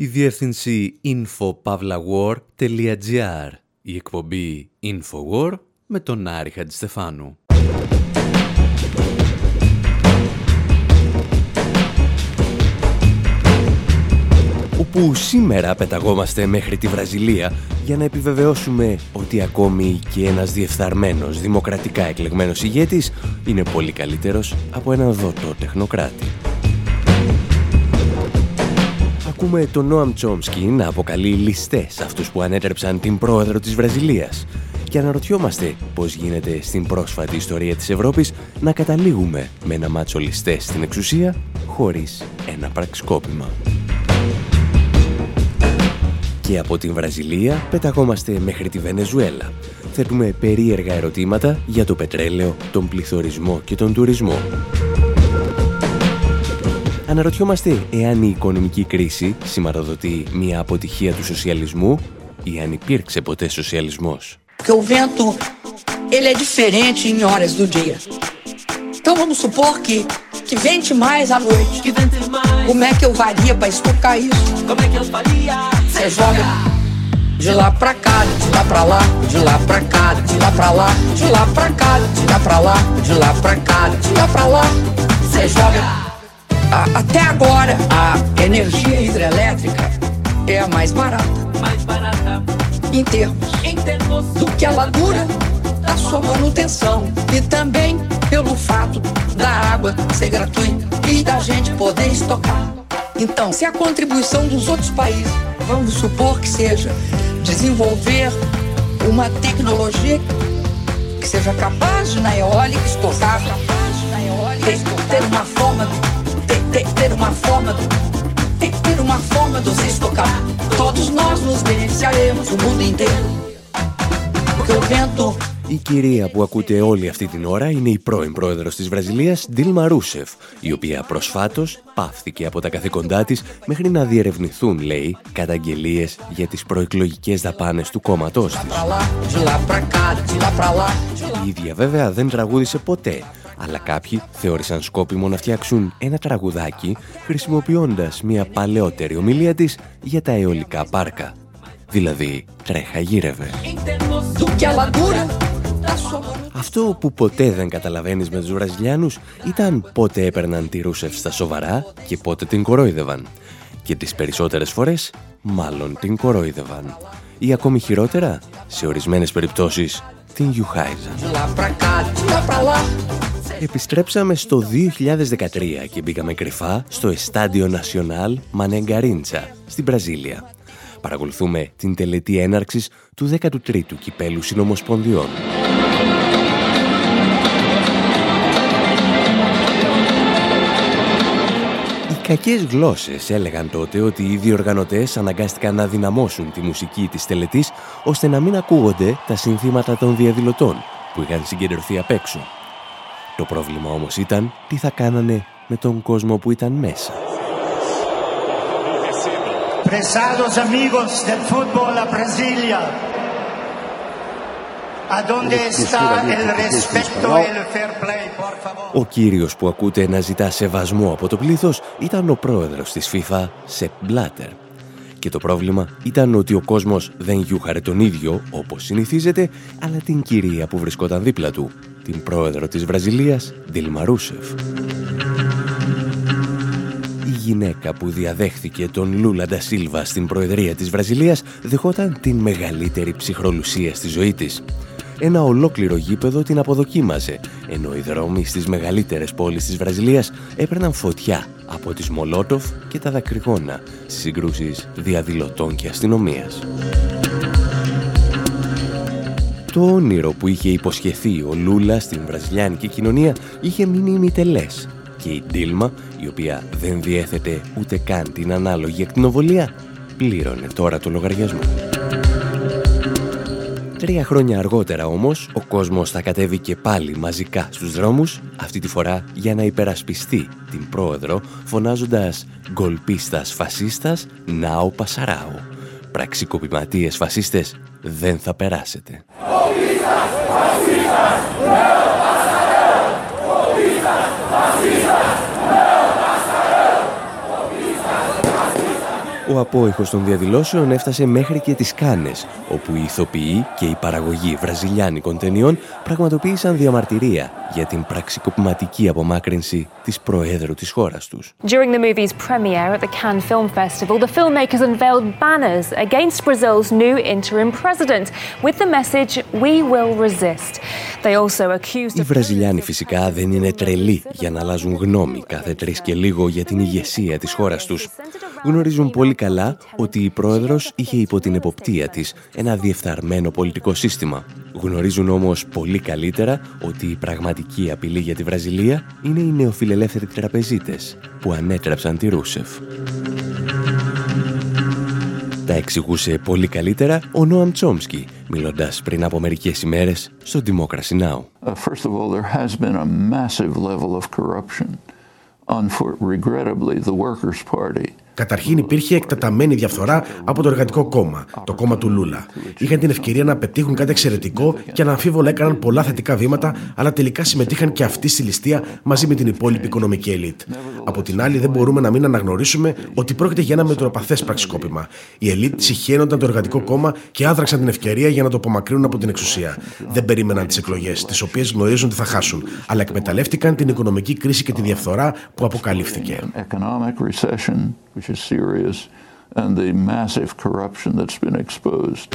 η διεύθυνση infopavlawar.gr, η εκπομπή Infowar με τον Άρη Χατζηστεφάνου. όπου σήμερα πεταγόμαστε μέχρι τη Βραζιλία για να επιβεβαιώσουμε ότι ακόμη και ένας διεφθαρμένος δημοκρατικά εκλεγμένος ηγέτης είναι πολύ καλύτερος από έναν δότο τεχνοκράτη. Ακούμε τον Νόαμ Τσόμσκι να αποκαλεί ληστές αυτούς που ανέτρεψαν την πρόεδρο της Βραζιλίας και αναρωτιόμαστε πώς γίνεται στην πρόσφατη ιστορία της Ευρώπης να καταλήγουμε με ένα μάτσο ληστές στην εξουσία χωρίς ένα πραξικόπημα και από την Βραζιλία πεταγόμαστε μέχρι τη Βενεζουέλα. Θέτουμε περίεργα ερωτήματα για το πετρέλαιο, τον πληθωρισμό και τον τουρισμό. Αναρωτιόμαστε εάν η οικονομική κρίση σηματοδοτεί μια αποτυχία του σοσιαλισμού ή αν υπήρξε ποτέ σοσιαλισμός. Porque o vento, ele é diferente em horas do dia. Então vamos supor que, que vente mais à noite. Que vente mais. Como é que eu varia para estocar isso? Como é que eu faria? Você joga de lá pra cá, de lá pra lá, de lá pra cá, de lá pra lá, de lá pra cá, de lá pra lá, de lá pra cá, de lá pra lá. Você joga. até agora, a energia hidrelétrica é a mais barata. Mais barata. Em termos, em termos do que ela dura a sua manutenção. E também pelo fato da água ser gratuita e da gente poder estocar. Então, se a contribuição dos outros países vamos supor que seja desenvolver uma tecnologia que seja capaz de na eólica estocar, ter, ter uma forma, ter, ter, ter uma forma, ter, ter uma forma de você estocar. Todos nós nos beneficiaremos, o mundo inteiro. Porque o vento Η κυρία που ακούτε όλη αυτή την ώρα είναι η πρώην πρόεδρος της Βραζιλίας, Ντίλμα Ρούσεφ, η οποία προσφάτως πάυθηκε από τα καθήκοντά της μέχρι να διερευνηθούν, λέει, καταγγελίες για τις προεκλογικές δαπάνες του κόμματός της. Η ίδια βέβαια δεν τραγούδισε ποτέ, αλλά κάποιοι θεώρησαν σκόπιμο να φτιάξουν ένα τραγουδάκι χρησιμοποιώντας μια παλαιότερη ομιλία της για τα αιωλικά πάρκα. Δηλαδή, τρέχα γύρευε. Αυτό που ποτέ δεν καταλαβαίνεις με τους Βραζιλιάνους ήταν πότε έπαιρναν τη Ρούσεφ στα σοβαρά και πότε την κορόιδευαν. Και τις περισσότερες φορές μάλλον την κορόιδευαν. Ή ακόμη χειρότερα, σε ορισμένες περιπτώσεις, την γιουχάιζαν. Επιστρέψαμε στο 2013 και μπήκαμε κρυφά στο Εστάντιο Νασιονάλ Μανεγκαρίντσα, στην Βραζίλια. Παρακολουθούμε την τελετή έναρξης του 13ου κυπέλου συνομοσπονδιών. Κακές γλώσσες έλεγαν τότε ότι οι διοργανωτές αναγκάστηκαν να δυναμώσουν τη μουσική της τελετής ώστε να μην ακούγονται τα συνθήματα των διαδηλωτών που είχαν συγκεντρωθεί απ' έξω. Το πρόβλημα όμως ήταν τι θα κάνανε με τον κόσμο που ήταν μέσα. Prezados amigos del fútbol a Brasilia. Ο κύριος που ακούτε να ζητά σεβασμό από το πλήθος ήταν ο πρόεδρος της FIFA, Σεπ Μπλάτερ. Και το πρόβλημα ήταν ότι ο κόσμος δεν γιούχαρε τον ίδιο, όπως συνηθίζεται, αλλά την κυρία που βρισκόταν δίπλα του, την πρόεδρο της Βραζιλίας, Ντίλμα Ρούσεφ. Η γυναίκα που διαδέχθηκε τον Λούλα Ντασίλβα στην προεδρία της Βραζιλίας δεχόταν την μεγαλύτερη ψυχρολουσία στη ζωή της ένα ολόκληρο γήπεδο την αποδοκίμαζε, ενώ οι δρόμοι στις μεγαλύτερες πόλεις της Βραζιλίας έπαιρναν φωτιά από τις Μολότοφ και τα δακρυγόνα στις συγκρούσεις διαδηλωτών και αστυνομίας. Το όνειρο που είχε υποσχεθεί ο Λούλα στην βραζιλιάνικη κοινωνία είχε μείνει ημιτελές και η Ντίλμα, η οποία δεν διέθετε ούτε καν την ανάλογη ακτινοβολία, πλήρωνε τώρα το λογαριασμό. Τρία χρόνια αργότερα όμως, ο κόσμος θα κατέβει και πάλι μαζικά στους δρόμους, αυτή τη φορά για να υπερασπιστεί την πρόεδρο, φωνάζοντας «Γκολπίστας φασίστας, νάο πασαράου». Πραξικοπηματίες φασίστες, δεν θα περάσετε. Jesus! Ο απόϊχος των διαδηλώσεων έφτασε μέχρι και τις Κάνες, όπου οι ηθοποιοί και η παραγωγή βραζιλιάνικων ταινιών πραγματοποίησαν διαμαρτυρία για την πραξικοπηματική απομάκρυνση της Προέδρου της χώρας τους. During the movie's premiere at the Cannes Film Festival, the filmmakers unveiled banners against Brazil's new interim president with the message "We will resist." They also accused Οι Βραζιλιάνοι φυσικά δεν είναι τρελοί για να αλλάζουν γνώμη κάθε τρεις και λίγο για την ηγεσία της χώρας τους. Γνωρίζουν πολύ καλά ότι η πρόεδρος είχε υπό την εποπτεία της ένα διεφθαρμένο πολιτικό σύστημα. Γνωρίζουν όμως πολύ καλύτερα ότι η πραγματική απειλή για τη Βραζιλία είναι οι νεοφιλελεύθεροι τραπεζίτες που ανέτρεψαν τη Ρούσεφ. Τα εξηγούσε πολύ καλύτερα ο Νόαμ Τσόμσκι, μιλώντας πριν από μερικές ημέρες στο Democracy Now! Uh, first of all, there has been a massive level of corruption. Regrettably, the Workers' Party Καταρχήν υπήρχε εκτεταμένη διαφθορά από το Εργατικό Κόμμα, το κόμμα του Λούλα. Είχαν την ευκαιρία να πετύχουν κάτι εξαιρετικό και αναμφίβολα έκαναν πολλά θετικά βήματα, αλλά τελικά συμμετείχαν και αυτοί στη ληστεία μαζί με την υπόλοιπη οικονομική ελίτ. Από την άλλη, δεν μπορούμε να μην αναγνωρίσουμε ότι πρόκειται για ένα μετροπαθές πραξικόπημα. Οι ελίτ συχαίνονταν το Εργατικό Κόμμα και άδραξαν την ευκαιρία για να το απομακρύνουν από την εξουσία. Δεν περίμεναν τις εκλογές, τις οποίες γνωρίζουν ότι θα χάσουν, αλλά εκμεταλλεύτηκαν την οικονομική κρίση και τη διαφθορά που αποκαλύφθηκε which is serious, and the massive corruption that's been exposed.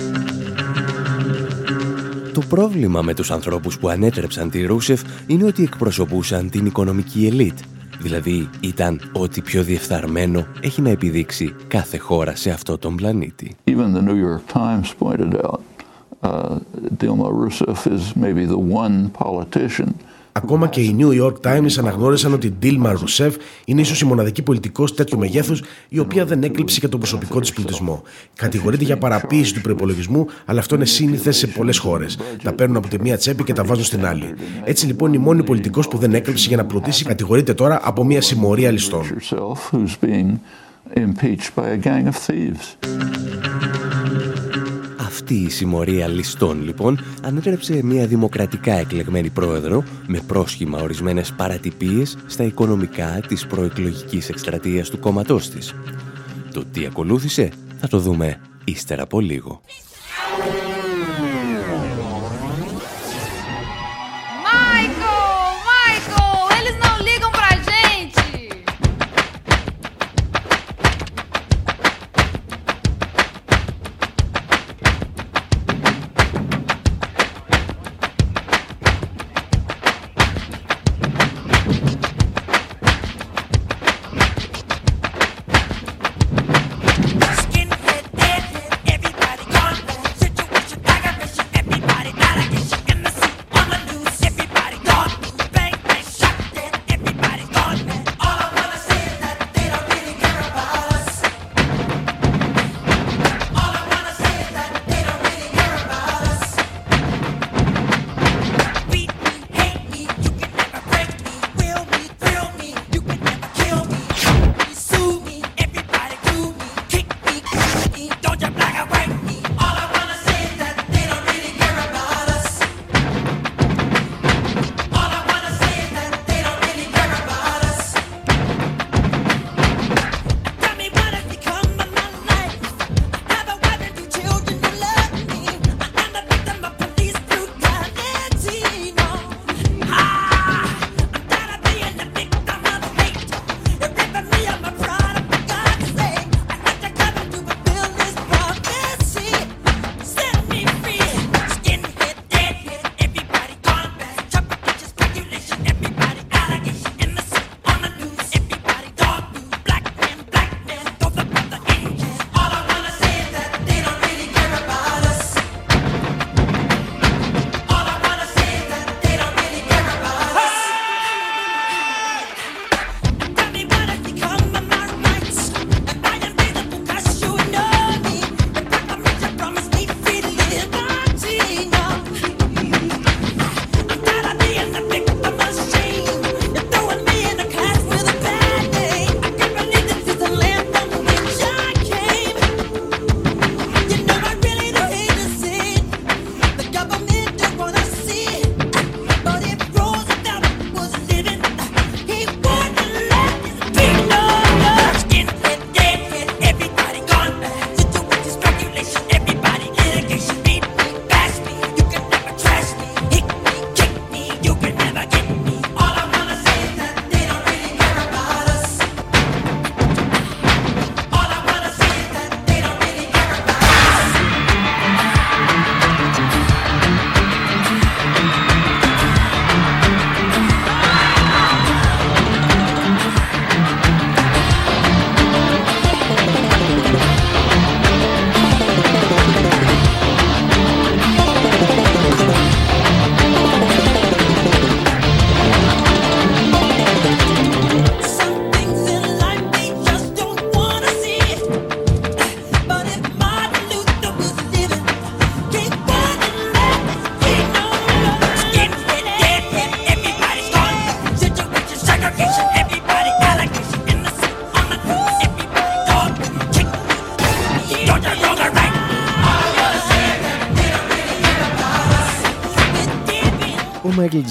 Το πρόβλημα με τους ανθρώπους που ανέτρεψαν τη Ρούσεφ είναι ότι εκπροσωπούσαν την οικονομική ελίτ. Δηλαδή ήταν ό,τι πιο διεφθαρμένο έχει να επιδείξει κάθε χώρα σε αυτό τον πλανήτη. Even the New York Times pointed out uh, Dilma Rousseff is maybe the one politician Ακόμα και οι New York Times αναγνώρισαν ότι η Dilma Rousseff είναι ίσως η μοναδική πολιτικός τέτοιου μεγέθους η οποία δεν έκλειψε για τον προσωπικό της πληθυσμό. Κατηγορείται για παραποίηση του προπολογισμού, αλλά αυτό είναι σύνηθες σε πολλές χώρες. Τα παίρνουν από τη μία τσέπη και τα βάζουν στην άλλη. Έτσι λοιπόν η μόνη πολιτικός που δεν έκλειψε για να προτίσει κατηγορείται τώρα από μια συμμορία ληστών αυτή η συμμορία ληστών λοιπόν ανέτρεψε μια δημοκρατικά εκλεγμένη πρόεδρο με πρόσχημα ορισμένες παρατυπίες στα οικονομικά της προεκλογικής εκστρατείας του κόμματός της. Το τι ακολούθησε θα το δούμε ύστερα από λίγο.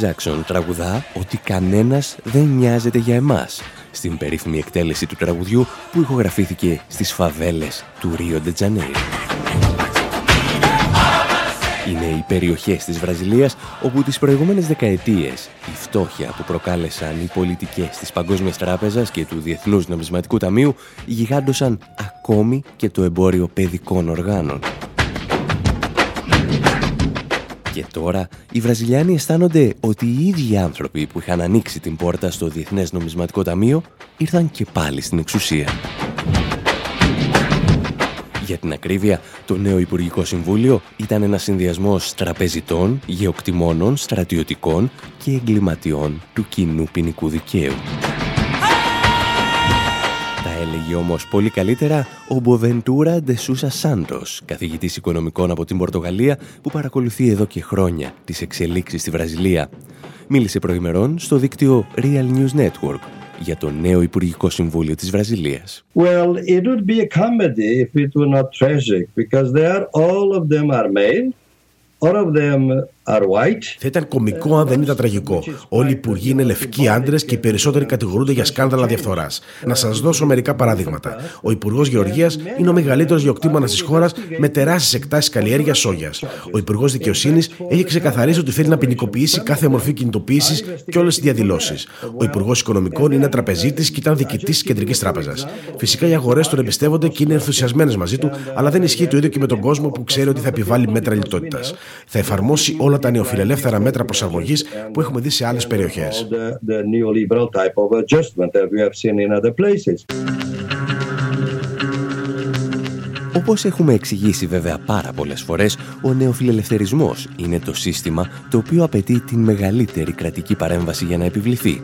Μάικλ Τζάκσον τραγουδά ότι κανένας δεν νοιάζεται για εμάς στην περίφημη εκτέλεση του τραγουδιού που ηχογραφήθηκε στις φαβέλες του Ρίο Ντετζανέιρ. Είναι οι περιοχές της Βραζιλίας όπου τις προηγούμενες δεκαετίες η φτώχεια που προκάλεσαν οι πολιτικές της Παγκόσμιας Τράπεζας και του Διεθνούς Νομισματικού Ταμείου γιγάντωσαν ακόμη και το εμπόριο παιδικών οργάνων. Και τώρα οι Βραζιλιάνοι αισθάνονται ότι οι ίδιοι άνθρωποι που είχαν ανοίξει την πόρτα στο Διεθνές Νομισματικό Ταμείο ήρθαν και πάλι στην εξουσία. Για την ακρίβεια, το νέο Υπουργικό Συμβούλιο ήταν ένα συνδυασμό τραπεζιτών, γεωκτημόνων, στρατιωτικών και εγκληματιών του κοινού ποινικού δικαίου. Τα έλεγε όμως πολύ καλύτερα ο Μποβεντούρα Ντεσούσα Σάντος, καθηγητής οικονομικών από την Πορτογαλία που παρακολουθεί εδώ και χρόνια τις εξελίξεις στη Βραζιλία. Μίλησε προημερών στο δίκτυο Real News Network για το νέο Υπουργικό Συμβούλιο της Βραζιλίας. Well, it would be a comedy if it were not tragic because they are all of them are male, all of them θα ήταν κωμικό αν δεν ήταν τραγικό. Όλοι οι υπουργοί είναι λευκοί άντρες και οι περισσότεροι κατηγορούνται για σκάνδαλα διαφθοράς. Να σας δώσω μερικά παραδείγματα. Ο Υπουργός Γεωργίας είναι ο μεγαλύτερος γεωκτήμονα της χώρας με τεράστιες εκτάσεις καλλιέργειας σόγιας. Ο Υπουργός Δικαιοσύνης έχει ξεκαθαρίσει ότι θέλει να ποινικοποιήσει κάθε μορφή κινητοποίησης και όλες τις διαδηλώσεις. Ο Υπουργός Οικονομικών είναι τραπεζίτης και ήταν διοικητής της Κεντρικής Τράπεζας. Φυσικά οι αγορές τον εμπιστεύονται και είναι ενθουσιασμένες μαζί του, αλλά δεν ισχύει το ίδιο και με τον κόσμο που ξέρει ότι θα επιβάλλει μέτρα λιτότητας. Θα εφαρμόσει όλα τα νεοφιλελεύθερα μέτρα προσαρμογή που έχουμε δει σε άλλες περιοχές. Όπως έχουμε εξηγήσει βέβαια πάρα πολλές φορές, ο νεοφιλελευθερισμός είναι το σύστημα το οποίο απαιτεί την μεγαλύτερη κρατική παρέμβαση για να επιβληθεί.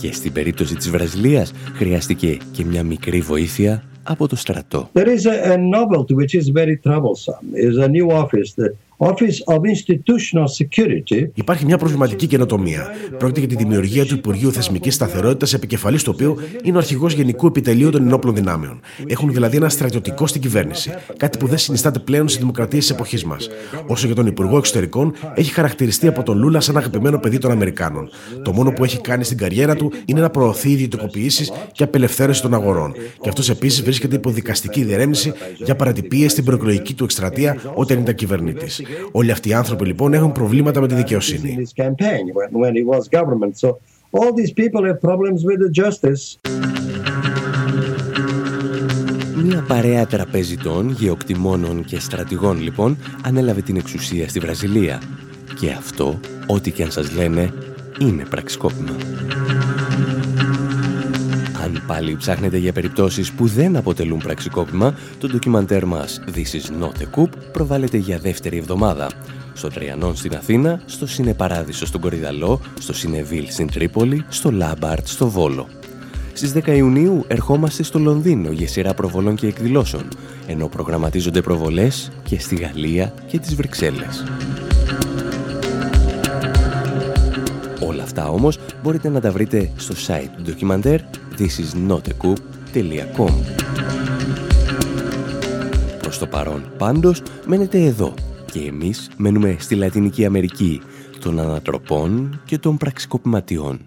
Και στην περίπτωση της Βραζιλίας χρειάστηκε και μια μικρή βοήθεια από το στρατό. There is a, novelty which is very troublesome. Is a new office that Office of Institutional Security. Υπάρχει μια προβληματική καινοτομία. Πρόκειται για τη δημιουργία του Υπουργείου Θεσμικής Σταθερότητας, επικεφαλής του οποίου είναι ο αρχηγός Γενικού Επιτελείου των Ενόπλων Δυνάμεων. Έχουν δηλαδή ένα στρατιωτικό στην κυβέρνηση. Κάτι που δεν συνιστάται πλέον στις δημοκρατίες της εποχής μας. Όσο για τον Υπουργό Εξωτερικών, έχει χαρακτηριστεί από τον Λούλα σαν αγαπημένο παιδί των Αμερικάνων. Το μόνο που έχει κάνει στην καριέρα του είναι να προωθεί ιδιωτικοποιήσεις και απελευθέρωση των αγορών. Και αυτός επίσης βρίσκεται υπό δικαστική διερεύνηση για παρατυπίες στην προεκλογική του εκστρατεία όταν ήταν κυβερνήτης. Όλοι αυτοί οι άνθρωποι λοιπόν έχουν προβλήματα με τη δικαιοσύνη. Μια παρέα τραπεζιτών, γεωκτημόνων και στρατηγών λοιπόν ανέλαβε την εξουσία στη Βραζιλία. Και αυτό, ό,τι και αν σας λένε, είναι πραξικόπημα. Αν πάλι ψάχνετε για περιπτώσεις που δεν αποτελούν πραξικόπημα, το ντοκιμαντέρ μας This is not a coup προβάλλεται για δεύτερη εβδομάδα. Στο Τριανόν στην Αθήνα, στο Σινεπαράδεισο στον Κορυδαλό, στο Σινεβίλ στην Τρίπολη, στο Λάμπαρτ στο Βόλο. Στις 10 Ιουνίου ερχόμαστε στο Λονδίνο για σειρά προβολών και εκδηλώσεων, ενώ προγραμματίζονται προβολές και στη Γαλλία και τις Βρυξέλλες. Όλα αυτά όμως μπορείτε να τα βρείτε στο site του ντοκιμαντέρ thisisnotacoup.com Προς το παρόν πάντως μένετε εδώ. Και εμείς μένουμε στη Λατινική Αμερική. Των ανατροπών και των πραξικοπηματιών.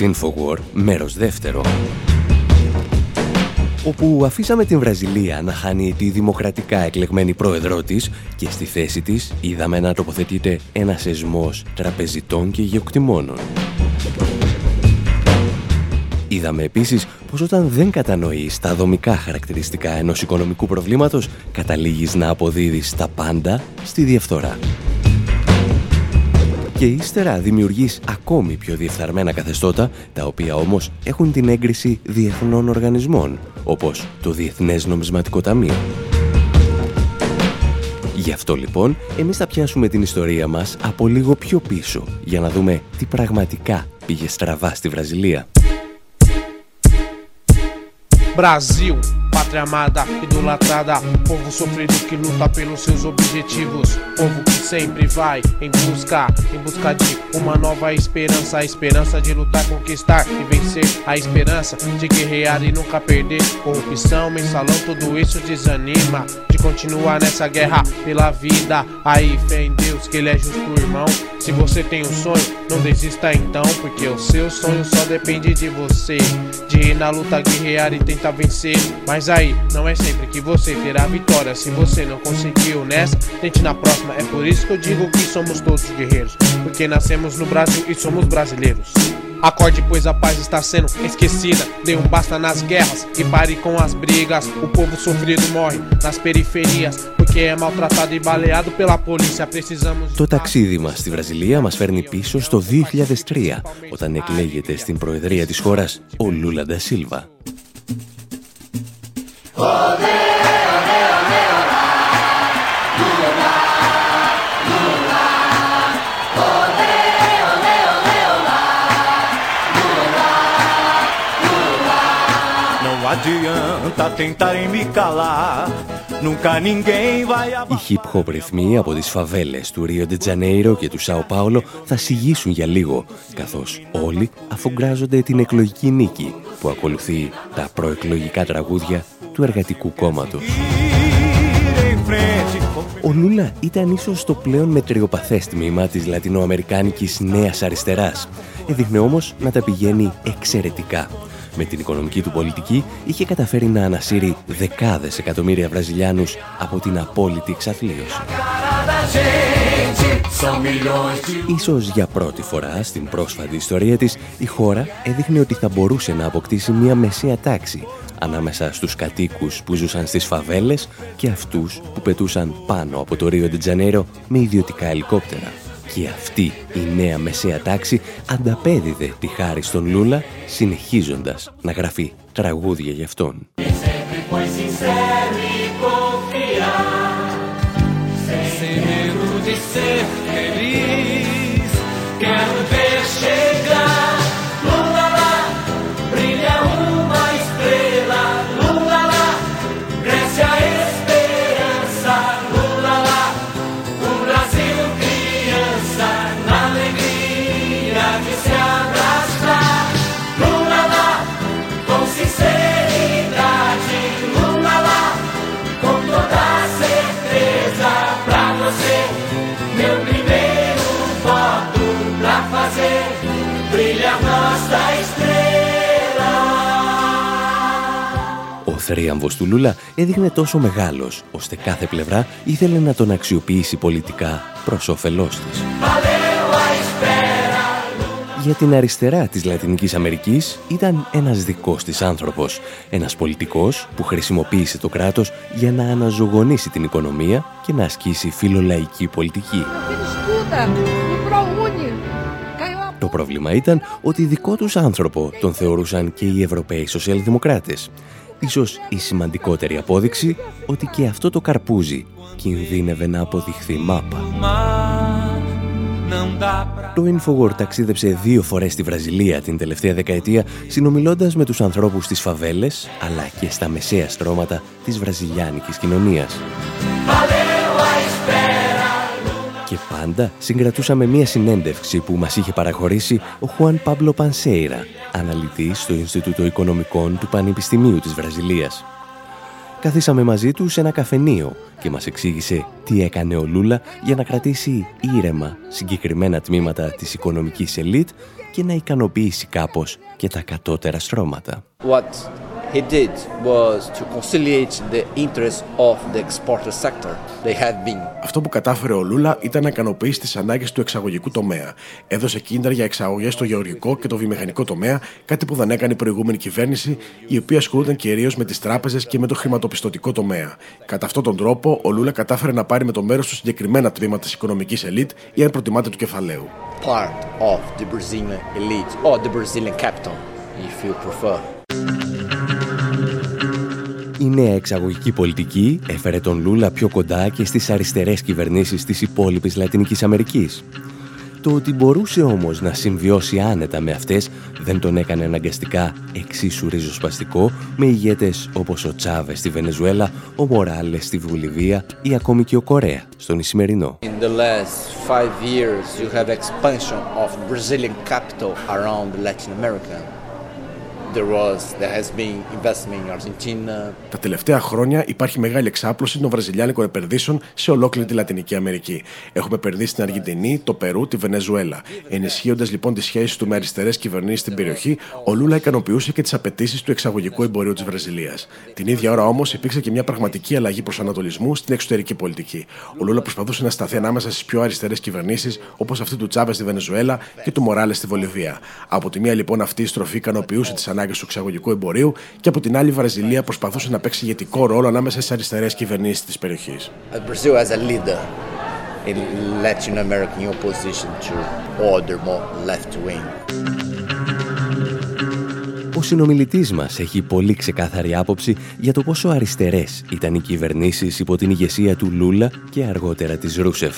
Infowar, μέρος δεύτερο όπου αφήσαμε την Βραζιλία να χάνει τη δημοκρατικά εκλεγμένη πρόεδρό της και στη θέση της είδαμε να τοποθετείται ένα σεσμός τραπεζιτών και γεωκτημόνων. Είδαμε επίσης πως όταν δεν κατανοείς τα δομικά χαρακτηριστικά ενός οικονομικού προβλήματος καταλήγεις να αποδίδεις τα πάντα στη διαφθορά και ύστερα δημιουργείς ακόμη πιο διεφθαρμένα καθεστώτα, τα οποία όμως έχουν την έγκριση διεθνών οργανισμών, όπως το Διεθνές Νομισματικό Ταμείο. Γι' αυτό λοιπόν, εμείς θα πιάσουμε την ιστορία μας από λίγο πιο πίσω, για να δούμε τι πραγματικά πήγε στραβά στη Βραζιλία. Brasil, pátria amada, idolatrada, povo sofrido que luta pelos seus objetivos, povo que sempre vai em busca, em busca de uma nova esperança, a esperança de lutar, conquistar e vencer, a esperança de guerrear e nunca perder. Corrupção, mensalão, tudo isso desanima de continuar nessa guerra pela vida. Aí fé em Deus que ele é justo irmão Se você tem um sonho, não desista então, porque o seu sonho só depende de você. De ir na luta, guerrear e tentar vencer. Mas aí, não é sempre que você terá vitória. Se você não conseguiu nessa, tente na próxima. É por isso que eu digo que somos todos guerreiros. Porque nascemos no Brasil e somos brasileiros. Acorde, pois a paz está sendo esquecida. Dê um basta nas guerras e pare com as brigas. O povo sofrido morre nas periferias porque é maltratado e baleado pela polícia. Precisamos. Το ταξίδι μας στη Βραζιλία μας φέρνει πίσω στο 2003, όταν εκλέγεται στην προεδρία της χώρας ο Λούλα Ντασίλβα. Adianta tentarem me calar. Nunca ninguém vai Οι hip hop ρυθμοί από τις φαβέλες του Ρίο Ντετζανέιρο και του Σάο Πάολο θα σιγήσουν για λίγο, καθώς όλοι αφογκράζονται την εκλογική νίκη που ακολουθεί τα προεκλογικά τραγούδια του Εργατικού Κόμματος. Ο Λούλα ήταν ίσως το πλέον μετριοπαθές τμήμα της λατινοαμερικάνικης νέας αριστεράς. Έδειχνε όμως να τα πηγαίνει εξαιρετικά με την οικονομική του πολιτική είχε καταφέρει να ανασύρει δεκάδες εκατομμύρια Βραζιλιάνους από την απόλυτη εξαθλίωση. Ίσως για πρώτη φορά στην πρόσφατη ιστορία της, η χώρα έδειχνε ότι θα μπορούσε να αποκτήσει μια μεσαία τάξη ανάμεσα στους κατοίκους που ζούσαν στις φαβέλες και αυτούς που πετούσαν πάνω από το Ρίο Ντετζανέρο με ιδιωτικά ελικόπτερα. Και αυτή η νέα μεσαία τάξη ανταπέδιδε τη χάρη στον Λούλα συνεχίζοντας να γράφει τραγούδια για αυτόν. Θρίαμβος του Λούλα έδειχνε τόσο μεγάλος, ώστε κάθε πλευρά ήθελε να τον αξιοποιήσει πολιτικά προς όφελός της. Για την αριστερά της Λατινικής Αμερικής ήταν ένας δικός της άνθρωπος, ένας πολιτικός που χρησιμοποίησε το κράτος για να αναζωογονήσει την οικονομία και να ασκήσει φιλολαϊκή πολιτική. Το πρόβλημα ήταν ότι δικό τους άνθρωπο τον θεωρούσαν και οι Ευρωπαίοι Σοσιαλδημοκράτες Ίσως η σημαντικότερη απόδειξη ότι και αυτό το καρπούζι κινδύνευε να αποδειχθεί μάπα. Το Infowar ταξίδεψε δύο φορές στη Βραζιλία την τελευταία δεκαετία συνομιλώντας με τους ανθρώπους της φαβέλες αλλά και στα μεσαία στρώματα της βραζιλιάνικης κοινωνίας. Και πάντα συγκρατούσαμε μία συνέντευξη που μας είχε παραχωρήσει ο Χουάν Πάμπλο Πανσέιρα, αναλυτής στο Ινστιτούτο Οικονομικών του Πανεπιστημίου της Βραζιλίας. Καθίσαμε μαζί του σε ένα καφενείο και μας εξήγησε τι έκανε ο Λούλα για να κρατήσει ήρεμα συγκεκριμένα τμήματα της οικονομικής ελίτ και να ικανοποιήσει κάπως και τα κατώτερα στρώματα. What he did was to conciliate the interests of the exporter sector. They have been. Αυτό που κατάφερε ο Λούλα ήταν να ικανοποιήσει τις ανάγκες του εξαγωγικού τομέα. Έδωσε κίνητρα για εξαγωγές στο γεωργικό και το βιομηχανικό τομέα, κάτι που δεν έκανε η προηγούμενη κυβέρνηση, η οποία ασχολούνταν κυρίως με τις τράπεζες και με το χρηματοπιστωτικό τομέα. Κατά αυτόν τον τρόπο, ο Λούλα κατάφερε να πάρει με το μέρος του συγκεκριμένα τμήματα της οικονομικής ελίτ ή αν προτιμάτε του κεφαλαίου. Part of the Brazilian elite or the Brazilian capital, if you prefer. Η νέα εξαγωγική πολιτική έφερε τον Λούλα πιο κοντά και στις αριστερές κυβερνήσεις της υπόλοιπης Λατινικής Αμερικής. Το ότι μπορούσε όμως να συμβιώσει άνετα με αυτές δεν τον έκανε αναγκαστικά εξίσου ριζοσπαστικό με ηγέτες όπως ο Τσάβες στη Βενεζουέλα, ο Μοράλες στη Βουλιβία ή ακόμη και ο Κορέα στον Ισημερινό. In the last five years you have expansion of Brazilian capital around Latin America. Τα τελευταία χρόνια υπάρχει μεγάλη εξάπλωση των βραζιλιάνικων επενδύσεων σε ολόκληρη τη Λατινική Αμερική. Έχουμε επενδύσει στην Αργεντινή, το Περού, τη Βενεζουέλα. Ενισχύοντας λοιπόν τις σχέσεις του με αριστερές κυβερνήσεις στην περιοχή, ο Λούλα ικανοποιούσε και τις απαιτήσεις του εξαγωγικού εμπορίου της Βραζιλίας. Την ίδια ώρα όμως υπήρξε και μια πραγματική αλλαγή προσανατολισμού στην εξωτερική πολιτική. Ο Λούλα προσπαθούσε να σταθεί ανάμεσα στις πιο αριστερές κυβερνήσεις, όπως αυτή του Τσάβες στη Βενεζουέλα και του Μοράλες στη Βολιβία. Από τη μία λοιπόν αυτή η στροφή ικανοποιούσε τις ανάγκες του εξαγωγικού εμπορίου και από την άλλη η Βραζιλία προσπαθούσε να παίξει ηγετικό ρόλο ανάμεσα στι αριστερές κυβερνήσεις της περιοχής. in Latin American opposition to other more left wing. Ο συνομιλητής μας έχει πολύ ξεκάθαρη άποψη για το πόσο αριστερές ήταν οι κυβερνήσεις υπό την ηγεσία του Λούλα και αργότερα της Ρούσεφ.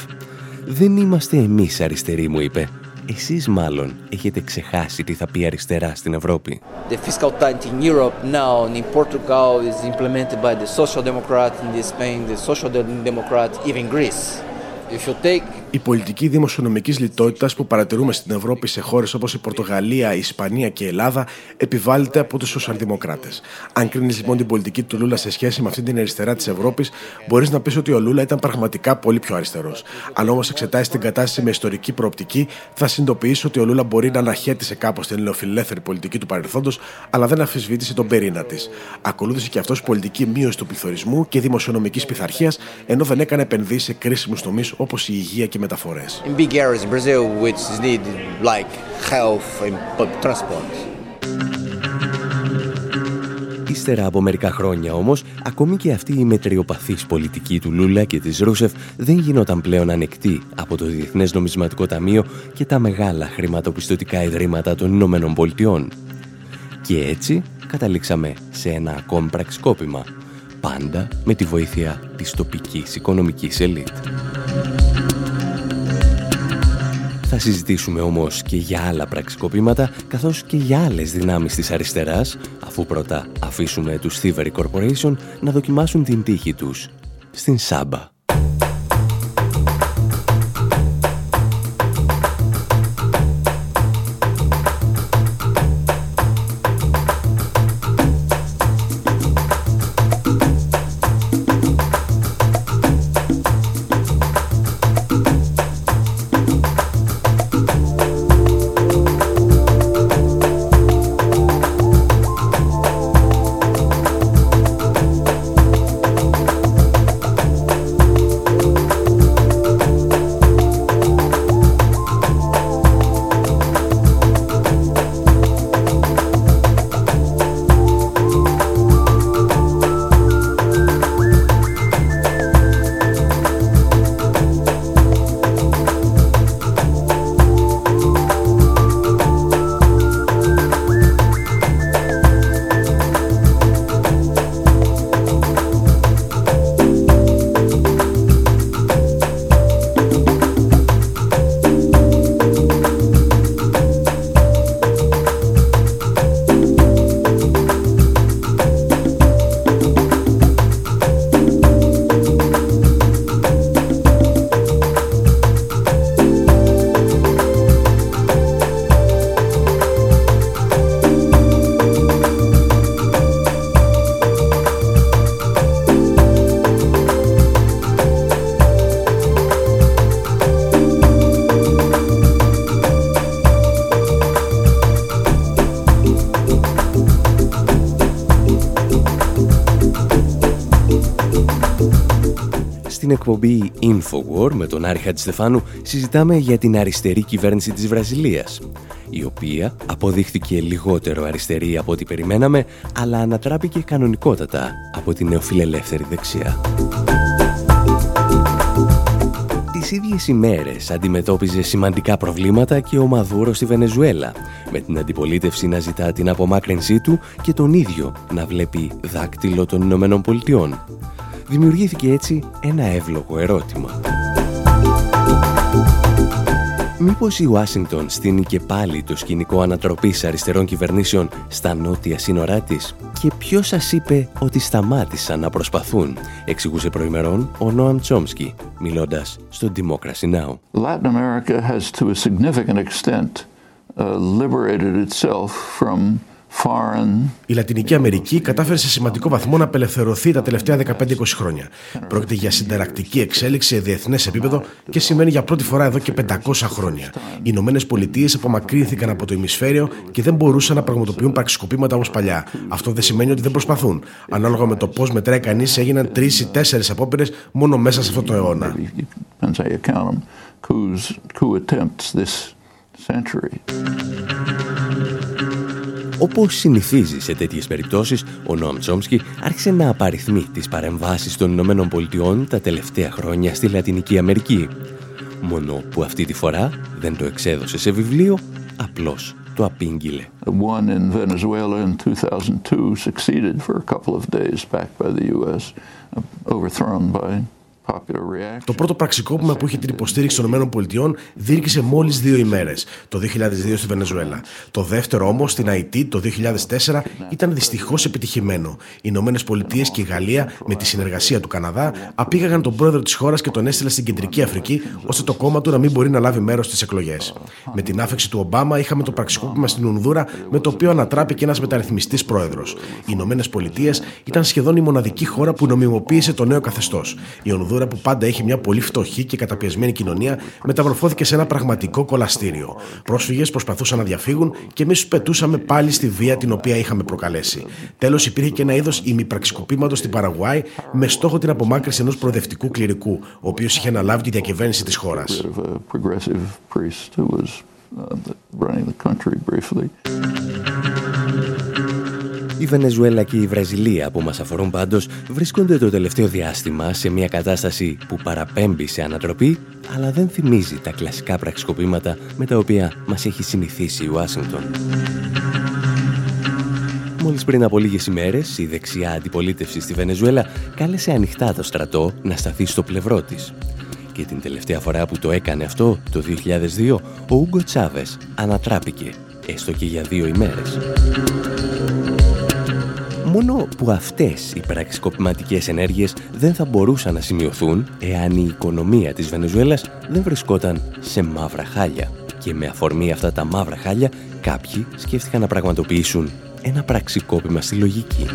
«Δεν είμαστε εμείς αριστεροί», μου είπε. Εσείς μάλλον έχετε ξεχάσει τι θα πει αριστερά στην Ευρώπη. The fiscal tight in Europe now in Portugal is implemented by the Social Democrat in Spain, the Social Democrat even Greece. If you take η πολιτική δημοσιονομικής λιτότητας που παρατηρούμε στην Ευρώπη σε χώρες όπως η Πορτογαλία, η Ισπανία και η Ελλάδα επιβάλλεται από τους σοσιαλδημοκράτες. Αν κρίνεις λοιπόν την πολιτική του Λούλα σε σχέση με αυτή την αριστερά της Ευρώπης, μπορείς να πεις ότι ο Λούλα ήταν πραγματικά πολύ πιο αριστερός. Αν όμως εξετάσεις την κατάσταση με ιστορική προοπτική, θα συνειδητοποιήσεις ότι ο Λούλα μπορεί να αναχέτησε κάπως την νεοφιλελεύθερη πολιτική του παρελθόντος, αλλά δεν αμφισβήτησε τον πυρήνα της. Ακολούθησε και αυτός πολιτική μείωση του πληθωρισμού και δημοσιονομικής πειθαρχίας, ενώ δεν έκανε επενδύσεις σε κρίσιμους τομείς όπως η υγεία και μεταφορές. In big areas in Brazil which is needed like health and public transport. Ύστερα από μερικά χρόνια όμως, ακόμη και αυτή η μετριοπαθής πολιτική του Λούλα και της Ρούσεφ δεν γινόταν πλέον ανεκτή από το Διεθνές Νομισματικό Ταμείο και τα μεγάλα χρηματοπιστωτικά ιδρύματα των Ηνωμένων Πολιτειών. Και έτσι καταλήξαμε σε ένα ακόμη πραξικόπημα, πάντα με τη βοήθεια της τοπικής οικονομικής ελίτ. Θα συζητήσουμε όμως και για άλλα πραξικοπήματα, καθώς και για άλλες δυνάμεις της αριστεράς, αφού πρώτα αφήσουμε τους Thievery Corporation να δοκιμάσουν την τύχη τους στην Σάμπα. Εκπομπή Infowar με τον Άρη Χατζηστεφάνου συζητάμε για την αριστερή κυβέρνηση της Βραζιλίας, η οποία αποδείχθηκε λιγότερο αριστερή από ό,τι περιμέναμε, αλλά ανατράπηκε κανονικότατα από την νεοφιλελεύθερη δεξιά. Τις ίδιες ημέρες αντιμετώπιζε σημαντικά προβλήματα και ο Μαδούρο στη Βενεζουέλα, με την αντιπολίτευση να ζητά την απομάκρυνσή του και τον ίδιο να βλέπει δάκτυλο των Ηνωμένων Πολιτειών. Δημιουργήθηκε έτσι ένα εύλογο ερώτημα. Μήπως η Ουάσιγκτον στείνει και πάλι το σκηνικό ανατροπής αριστερών κυβερνήσεων στα νότια σύνορά της; Και ποιος σας είπε ότι σταμάτησαν να προσπαθούν, εξηγούσε προημερών ο Νόαμ Τσόμσκι, μιλώντας στο Democracy Now! Latin America has to a significant extent uh, liberated itself from Η Λατινική Αμερική κατάφερε σε σημαντικό βαθμό να απελευθερωθεί τα τελευταία 15-20 χρόνια. Πρόκειται για συνταρακτική εξέλιξη σε διεθνές επίπεδο και σημαίνει για πρώτη φορά εδώ και 500 χρόνια. Οι Ηνωμένες Πολιτείες απομακρύνθηκαν από το ημισφαίριο και δεν μπορούσαν να πραγματοποιούν πραξικοπήματα όπως παλιά. Αυτό δεν σημαίνει ότι δεν προσπαθούν. Ανάλογα με το πώς μετράει κανείς, έγιναν τρεις ή τέσσερις απόπειρες μόνο μέσα σε αυτό το αιώνα. Όπως συνηθίζει σε τέτοιες περιπτώσεις, ο Νόμ Τσόμσκι άρχισε να απαριθμεί τις παρεμβάσεις των Ηνωμένων Πολιτειών τα τελευταία χρόνια στη Λατινική Αμερική. Μόνο που αυτή τη φορά δεν το εξέδωσε σε βιβλίο, απλώς το απήγγειλε. One in Venezuela in 2002 succeeded for a couple of days backed by the US, overthrown by το πρώτο πραξικόπημα που είχε την υποστήριξη των ΗΠΑ διήρκησε μόλις δύο ημέρες, το 2002 στη Βενεζουέλα. Το δεύτερο όμως στην Αϊτή το 2004 ήταν δυστυχώς επιτυχημένο. Οι Ηνωμένες Πολιτείες και η Γαλλία, με τη συνεργασία του Καναδά, απήγαγαν τον πρόεδρο της χώρας και τον έστειλαν στην Κεντρική Αφρική, ώστε το κόμμα του να μην μπορεί να λάβει μέρος στις εκλογές. Με την άφηξη του Ομπάμα είχαμε το πραξικόπημα στην Ουνδούρα, με το οποίο ανατράπηκε ένας μεταρρυθμιστής πρόεδρος. Οι Ηνωμένες Πολιτείες ήταν σχεδόν η μοναδική χώρα που νομιμοποίησε το νέο καθεστώς. Η Ονδούρα που πάντα έχει μια πολύ φτωχή και καταπιεσμένη κοινωνία μεταμορφώθηκε σε ένα πραγματικό κολαστήριο. Πρόσφυγες προσπαθούσαν να διαφύγουν και εμείς του πετούσαμε πάλι στη βία την οποία είχαμε προκαλέσει. Τέλος, υπήρχε και ένα είδος ημιπραξικοπήματος στην Παραγουάη με στόχο την απομάκρυνση ενός προοδευτικού κληρικού, ο οποίος είχε αναλάβει τη διακυβέρνηση της χώρας. Η Βενεζουέλα και η Βραζιλία που μας αφορούν πάντως βρίσκονται το τελευταίο διάστημα σε μια κατάσταση που παραπέμπει σε ανατροπή αλλά δεν θυμίζει τα κλασικά πραξικοπήματα με τα οποία μας έχει συνηθίσει η Ουάσιγκτον. Μόλις πριν από λίγες ημέρες, η δεξιά αντιπολίτευση στη Βενεζουέλα κάλεσε ανοιχτά το στρατό να σταθεί στο πλευρό της. Και την τελευταία φορά που το έκανε αυτό, το 2002, ο Ούγκο Τσάβες ανατράπηκε, έστω και για δύο ημέρες. Μόνο που αυτές οι πραξικοπηματικές ενέργειες δεν θα μπορούσαν να σημειωθούν εάν η οικονομία της Βενεζουέλας δεν βρισκόταν σε μαύρα χάλια. Και με αφορμή αυτά τα μαύρα χάλια κάποιοι σκέφτηκαν να πραγματοποιήσουν ένα πραξικόπημα στη λογική.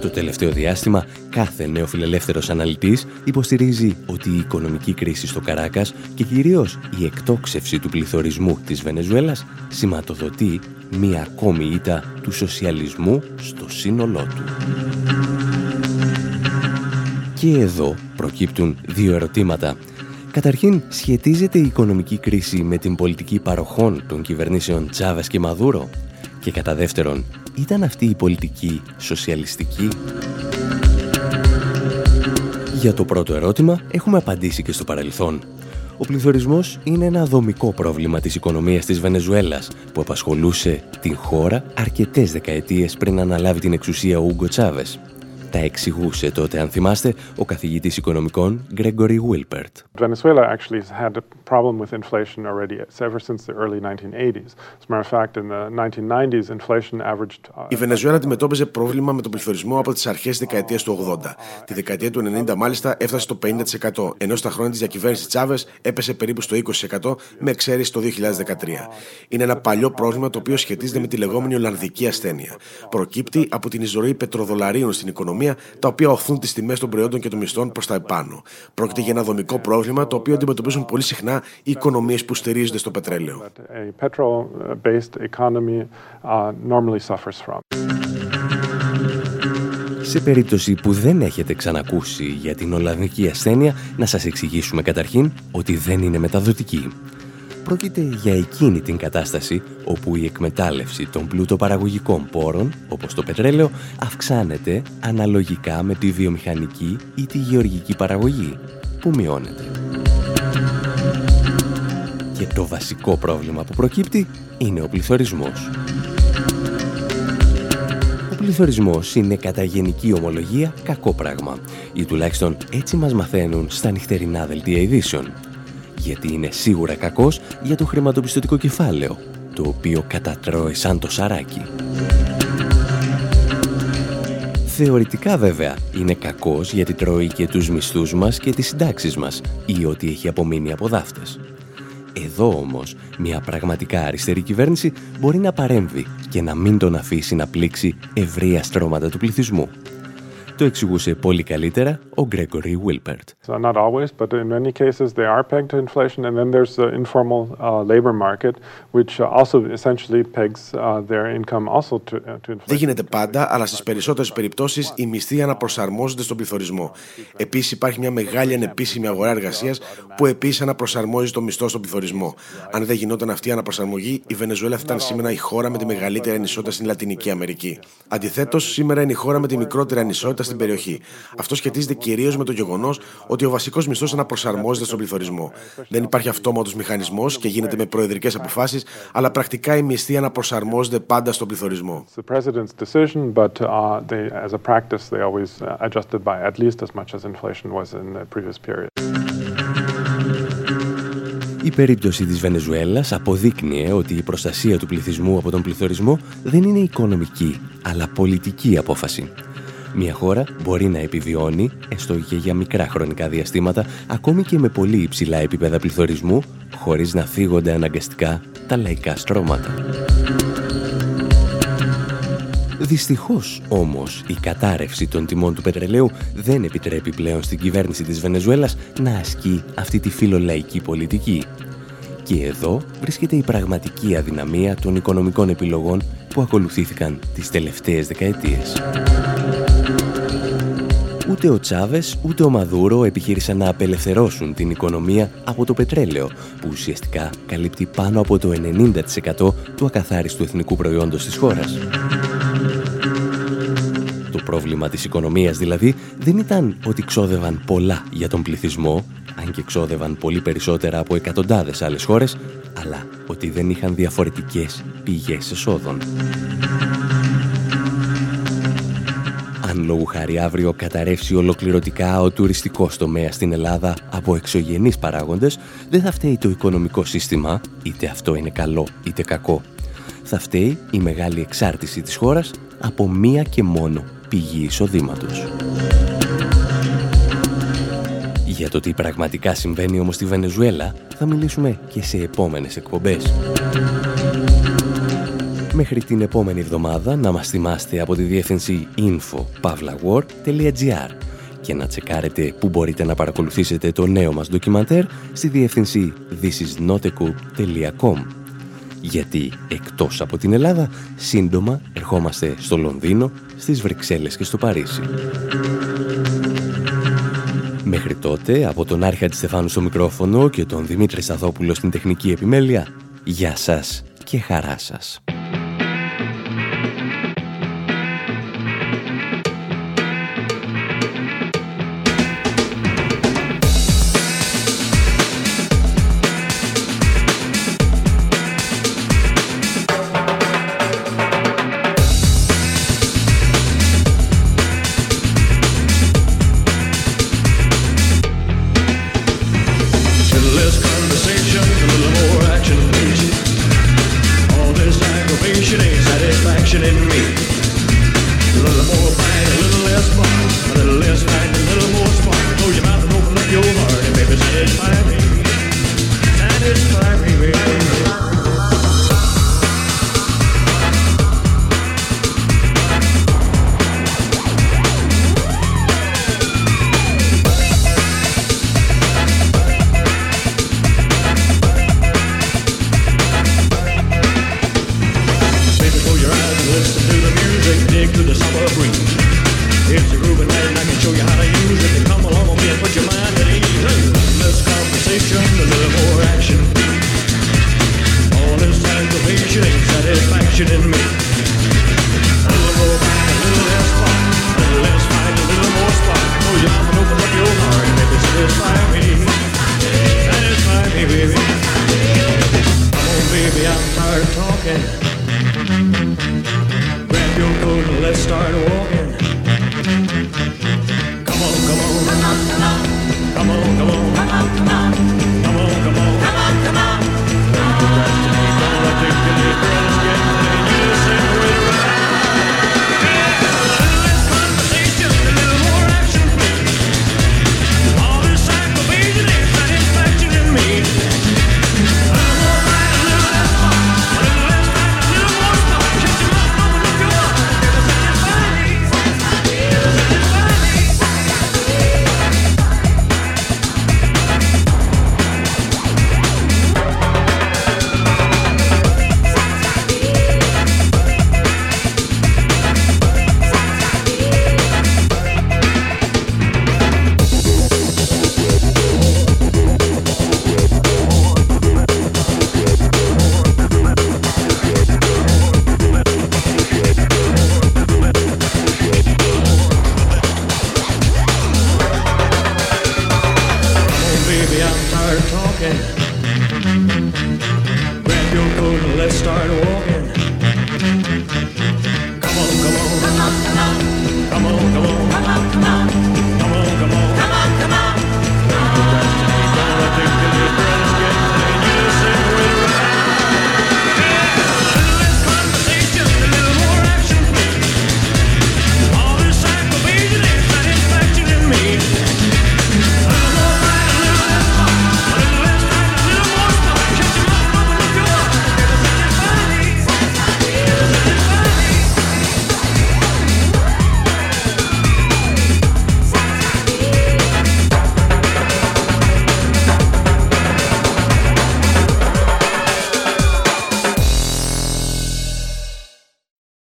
Το τελευταίο διάστημα, κάθε νεοφιλελεύθερος αναλυτής υποστηρίζει ότι η οικονομική κρίση στο Καράκας και κυρίως η εκτόξευση του πληθωρισμού της Βενεζουέλας σηματοδοτεί μία ακόμη ήττα του σοσιαλισμού στο σύνολό του. Και εδώ προκύπτουν δύο ερωτήματα. Καταρχήν, σχετίζεται η οικονομική κρίση με την πολιτική παροχών των κυβερνήσεων Τσάβας και Μαδούρο; Και κατά δεύτερον, ήταν αυτή η πολιτική σοσιαλιστική; Για το πρώτο ερώτημα έχουμε απαντήσει και στο παρελθόν. Ο πληθωρισμός είναι ένα δομικό πρόβλημα της οικονομίας της Βενεζουέλας που απασχολούσε την χώρα αρκετές δεκαετίες πριν αναλάβει την εξουσία ο Ούγκο Τσάβες. Τα εξηγούσε τότε, αν θυμάστε, ο καθηγητής οικονομικών Gregory Wilpert. Venezuela actually has had a problem with inflation already ever since the early 1980s. As a matter of fact, in the 1990s, inflation averaged... Uh, Η Βενεζουέλα αντιμετώπιζε πρόβλημα με τον πληθωρισμό από τις αρχές της δεκαετίας του 80. Τη δεκαετία του 90 μάλιστα έφτασε στο 50%, ενώ στα χρόνια της διακυβέρνησης Τσάβες έπεσε περίπου στο 20% με εξαίρεση το 2013. Είναι ένα παλιό πρόβλημα το οποίο σχετίζεται με τη λεγόμενη Ολλανδική ασθένεια. Προκύπτει από την εισρωή πετροδολαρίων στην οικονομία τα οποία οθούν τις τιμές των προϊόντων και των μισθών προς τα επάνω. Πρόκειται για ένα δομικό πρόβλημα το οποίο αντιμετωπίζουν πολύ συχνά οι οικονομίες που στηρίζονται στο πετρέλαιο. Σε περίπτωση που δεν έχετε ξανακούσει για την Ολλανδική ασθένεια, να σας εξηγήσουμε καταρχήν ότι δεν είναι μεταδοτική. Πρόκειται για εκείνη την κατάσταση όπου η εκμετάλλευση των πλούτοπαραγωγικών πόρων, όπως το πετρέλαιο, αυξάνεται αναλογικά με τη βιομηχανική ή τη γεωργική παραγωγή, που μειώνεται. Και το βασικό πρόβλημα που προκύπτει είναι ο πληθωρισμός. Ο πληθωρισμός είναι κατά γενική ομολογία κακό πράγμα ή τουλάχιστον έτσι μας μαθαίνουν στα νυχτερινά δελτία ειδήσεων γιατί είναι σίγουρα κακός για το χρηματοπιστωτικό κεφάλαιο, το οποίο κατατρώει σαν το σαράκι. Θεωρητικά βέβαια είναι κακός γιατί τρώει και τους μισθούς μας και τις συντάξεις μας ή ό,τι έχει απομείνει από δάφτες. Εδώ όμως, μια πραγματικά αριστερή κυβέρνηση μπορεί να παρέμβει και να μην τον αφήσει να πλήξει ευρεία στρώματα του πληθυσμού. Το εξηγούσε πολύ καλύτερα ο Gregory Wilpert. So not always, but in many cases they are pegged to inflation, and then there's the informal uh, labor market, which also essentially pegs uh, their income also to, uh, to inflation. Δεν γίνεται πάντα, αλλά στις περισσότερες περιπτώσεις οι μισθοί αναπροσαρμόζονται στον πληθωρισμό. Επίσης υπάρχει μια μεγάλη ανεπίσημη αγορά εργασίας που επίσης αναπροσαρμόζει το μισθό στον πληθωρισμό. Αν δεν γινόταν αυτή η αναπροσαρμογή, η Βενεζουέλα θα ήταν σήμερα η χώρα με τη μεγαλύτερη ανισότητα στην Λατινική Αμερική. Αντιθέτως, σήμερα είναι η χώρα με τη μικρότερη ανισότητα στην περιοχή. Αυτό σχετίζεται κυρίως με το γεγονός ότι ο βασικός μισθός αναπροσαρμόζεται στον πληθωρισμό. Δεν υπάρχει αυτόματος μηχανισμός και γίνεται με προεδρικές αποφάσεις, αλλά πρακτικά οι μισθοί αναπροσαρμόζονται πάντα στον πληθωρισμό. Η περίπτωση της Βενεζουέλας αποδείκνυε ότι η προστασία του πληθυσμού από τον πληθωρισμό δεν είναι οικονομική, αλλά πολιτική απόφαση. Μια χώρα μπορεί να επιβιώνει, έστω και για μικρά χρονικά διαστήματα, ακόμη και με πολύ υψηλά επίπεδα πληθωρισμού, χωρίς να φύγονται αναγκαστικά τα λαϊκά στρώματα. Δυστυχώς όμως η κατάρρευση των τιμών του πετρελαίου δεν επιτρέπει πλέον στην κυβέρνηση της Βενεζουέλας να ασκεί αυτή τη φιλολαϊκή πολιτική. Και εδώ βρίσκεται η πραγματική αδυναμία των οικονομικών επιλογών που ακολουθήθηκαν τις τελευταίες δεκαετίες. Ούτε ο Τσάβες ούτε ο Μαδούρο επιχείρησαν να απελευθερώσουν την οικονομία από το πετρέλαιο, που ουσιαστικά καλύπτει πάνω από το 90% του ακαθάριστου εθνικού προϊόντος της χώρας. Το πρόβλημα της οικονομίας δηλαδή δεν ήταν ότι ξόδευαν πολλά για τον πληθυσμό, αν και ξόδευαν πολύ περισσότερα από εκατοντάδες άλλες χώρες, αλλά ότι δεν είχαν διαφορετικές πηγές εσόδων. Αν λόγου χάρη αύριο καταρρεύσει ολοκληρωτικά ο τουριστικός τομέας στην Ελλάδα από εξωγενείς παράγοντες, δεν θα φταίει το οικονομικό σύστημα, είτε αυτό είναι καλό είτε κακό. Θα φταίει η μεγάλη εξάρτηση της χώρας από μία και μόνο πηγή εισοδήματος. Για το τι πραγματικά συμβαίνει όμως στη Βενεζουέλα θα μιλήσουμε και σε επόμενες εκπομπές. Μέχρι την επόμενη εβδομάδα να μας θυμάστε από τη διεύθυνση info.pavlawar.gr και να τσεκάρετε που μπορείτε να παρακολουθήσετε το νέο μας ντοκιμαντέρ στη διεύθυνση thisisnotecoop.com γιατί εκτός από την Ελλάδα σύντομα ερχόμαστε στο Λονδίνο, στις Βρυξέλλες και στο Παρίσι. Μέχρι τότε, από τον Άρχα Στεφάνου στο μικρόφωνο και τον Δημήτρη Σαδόπουλο στην τεχνική επιμέλεια, γεια σας και χαρά σας.